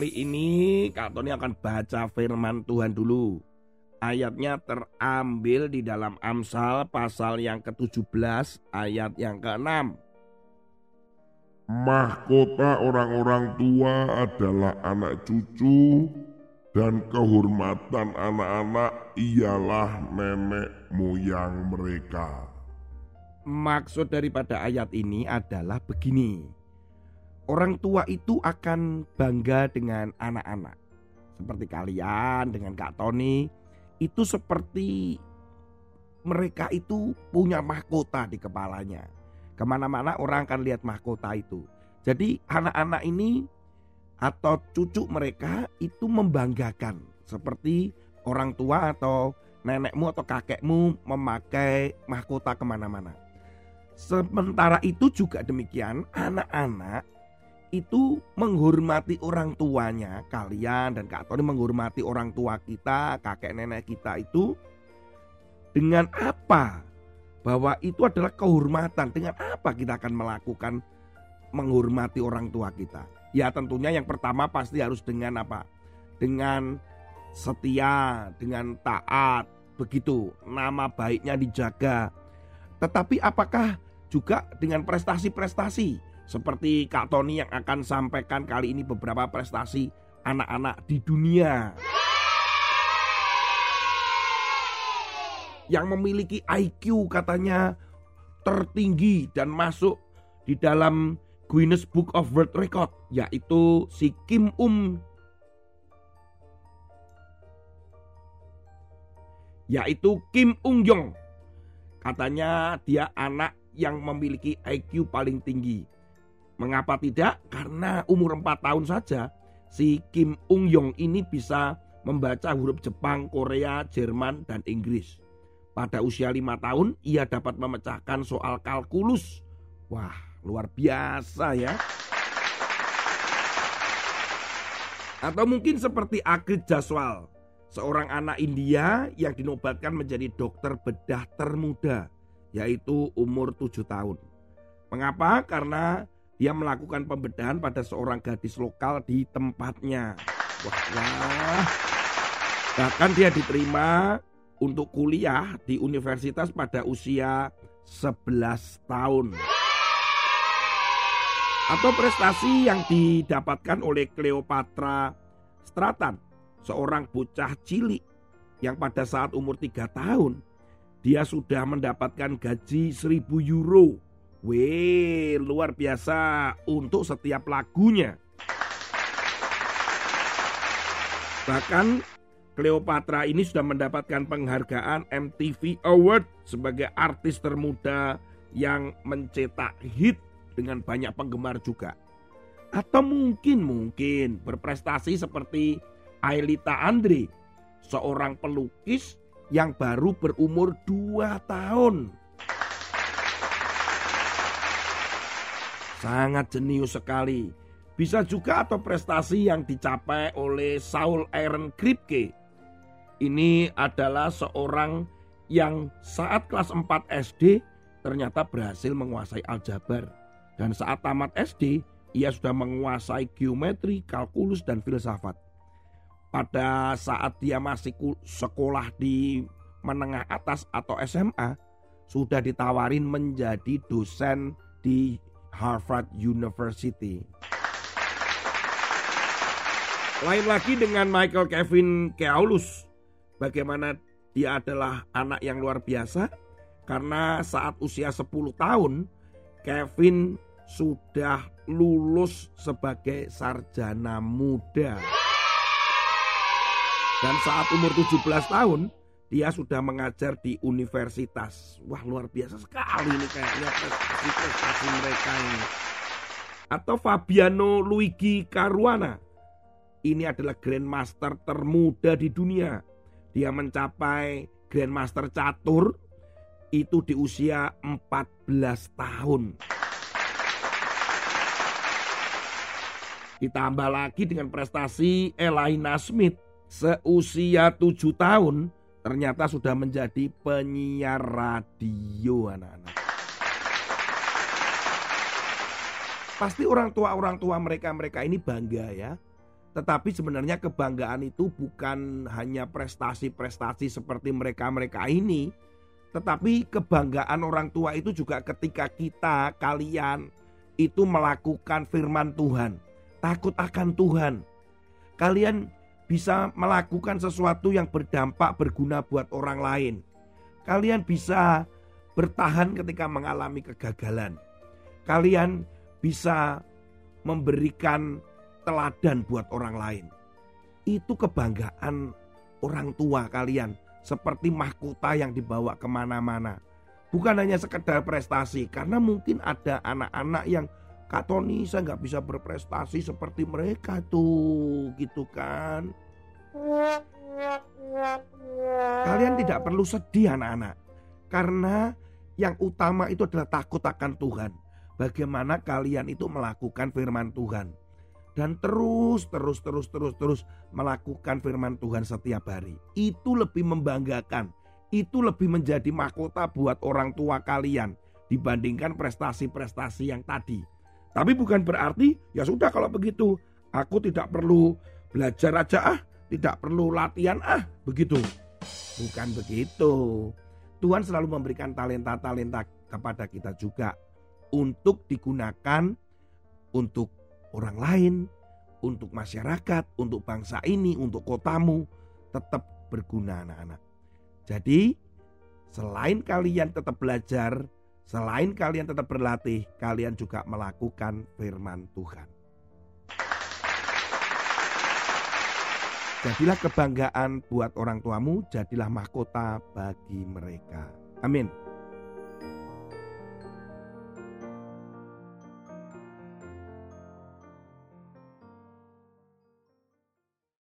kali ini Kak Tony akan baca firman Tuhan dulu. Ayatnya terambil di dalam Amsal pasal yang ke-17 ayat yang ke-6. Mahkota orang-orang tua adalah anak cucu dan kehormatan anak-anak ialah nenek moyang mereka. Maksud daripada ayat ini adalah begini orang tua itu akan bangga dengan anak-anak. Seperti kalian dengan Kak Tony, itu seperti mereka itu punya mahkota di kepalanya. Ke mana-mana orang akan lihat mahkota itu. Jadi anak-anak ini atau cucu mereka itu membanggakan. Seperti orang tua atau nenekmu atau kakekmu memakai mahkota ke mana-mana. Sementara itu juga demikian anak-anak itu menghormati orang tuanya kalian dan Kak Tony menghormati orang tua kita kakek nenek kita itu dengan apa? Bahwa itu adalah kehormatan. Dengan apa kita akan melakukan menghormati orang tua kita? Ya tentunya yang pertama pasti harus dengan apa? Dengan setia dengan taat. Begitu. Nama baiknya dijaga. Tetapi apakah juga dengan prestasi-prestasi seperti Kak Tony yang akan sampaikan kali ini beberapa prestasi anak-anak di dunia. Yang memiliki IQ katanya tertinggi dan masuk di dalam Guinness Book of World Record yaitu si Kim Um yaitu Kim Ung Yong. Katanya dia anak yang memiliki IQ paling tinggi. Mengapa tidak? Karena umur 4 tahun saja si Kim Ung Yong ini bisa membaca huruf Jepang, Korea, Jerman, dan Inggris. Pada usia 5 tahun ia dapat memecahkan soal kalkulus. Wah, luar biasa ya. Atau mungkin seperti Agrit Jaswal, seorang anak India yang dinobatkan menjadi dokter bedah termuda, yaitu umur 7 tahun. Mengapa? Karena dia melakukan pembedahan pada seorang gadis lokal di tempatnya. Wah, wah. Bahkan dia diterima untuk kuliah di universitas pada usia 11 tahun. Atau prestasi yang didapatkan oleh Cleopatra Stratan, seorang bocah cilik yang pada saat umur 3 tahun dia sudah mendapatkan gaji 1000 euro Wih, luar biasa untuk setiap lagunya. Bahkan Cleopatra ini sudah mendapatkan penghargaan MTV Award sebagai artis termuda yang mencetak hit dengan banyak penggemar juga. Atau mungkin mungkin berprestasi seperti Ailita Andre, seorang pelukis yang baru berumur 2 tahun. Sangat jenius sekali. Bisa juga atau prestasi yang dicapai oleh Saul Aaron Kripke. Ini adalah seorang yang saat kelas 4 SD ternyata berhasil menguasai aljabar. Dan saat tamat SD, ia sudah menguasai geometri, kalkulus, dan filsafat. Pada saat dia masih sekolah di menengah atas atau SMA, sudah ditawarin menjadi dosen di Harvard University. Lain lagi dengan Michael Kevin Keaulus. Bagaimana dia adalah anak yang luar biasa karena saat usia 10 tahun Kevin sudah lulus sebagai sarjana muda. Dan saat umur 17 tahun dia sudah mengajar di universitas. Wah luar biasa sekali ini kayaknya prestasi-prestasi mereka ini. Atau Fabiano Luigi Caruana. Ini adalah Grandmaster termuda di dunia. Dia mencapai Grandmaster catur itu di usia 14 tahun. Ditambah lagi dengan prestasi Elaina Smith seusia 7 tahun ternyata sudah menjadi penyiar radio anak-anak. Pasti orang tua-orang tua mereka-mereka ini bangga ya. Tetapi sebenarnya kebanggaan itu bukan hanya prestasi-prestasi seperti mereka-mereka ini, tetapi kebanggaan orang tua itu juga ketika kita, kalian itu melakukan firman Tuhan, takut akan Tuhan. Kalian bisa melakukan sesuatu yang berdampak berguna buat orang lain. Kalian bisa bertahan ketika mengalami kegagalan. Kalian bisa memberikan teladan buat orang lain. Itu kebanggaan orang tua kalian seperti mahkota yang dibawa ke mana-mana. Bukan hanya sekedar prestasi, karena mungkin ada anak-anak yang Kak Tony saya nggak bisa berprestasi seperti mereka tuh, gitu kan. Kalian tidak perlu sedih anak-anak, karena yang utama itu adalah takut akan Tuhan. Bagaimana kalian itu melakukan firman Tuhan dan terus terus terus terus terus melakukan firman Tuhan setiap hari. Itu lebih membanggakan. Itu lebih menjadi mahkota buat orang tua kalian dibandingkan prestasi-prestasi yang tadi. Tapi bukan berarti ya sudah kalau begitu aku tidak perlu belajar aja ah, tidak perlu latihan ah, begitu. Bukan begitu. Tuhan selalu memberikan talenta-talenta kepada kita juga untuk digunakan untuk orang lain, untuk masyarakat, untuk bangsa ini, untuk kotamu, tetap berguna anak-anak. Jadi, selain kalian tetap belajar, selain kalian tetap berlatih, kalian juga melakukan firman Tuhan. Jadilah kebanggaan buat orang tuamu, jadilah mahkota bagi mereka. Amin.